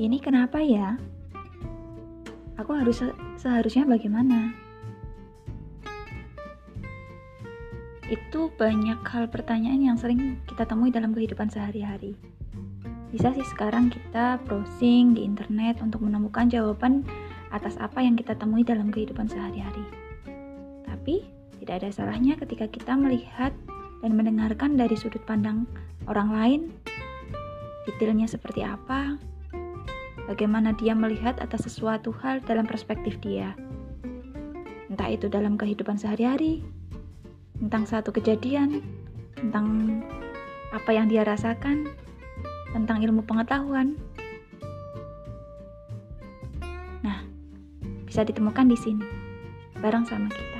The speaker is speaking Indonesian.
Ini kenapa ya? Aku harus se seharusnya bagaimana? Itu banyak hal pertanyaan yang sering kita temui dalam kehidupan sehari-hari. Bisa sih sekarang kita browsing di internet untuk menemukan jawaban atas apa yang kita temui dalam kehidupan sehari-hari. Tapi, tidak ada salahnya ketika kita melihat dan mendengarkan dari sudut pandang orang lain, detailnya seperti apa, bagaimana dia melihat atas sesuatu hal dalam perspektif dia. Entah itu dalam kehidupan sehari-hari, tentang satu kejadian, tentang apa yang dia rasakan, tentang ilmu pengetahuan. Nah, bisa ditemukan di sini, bareng sama kita.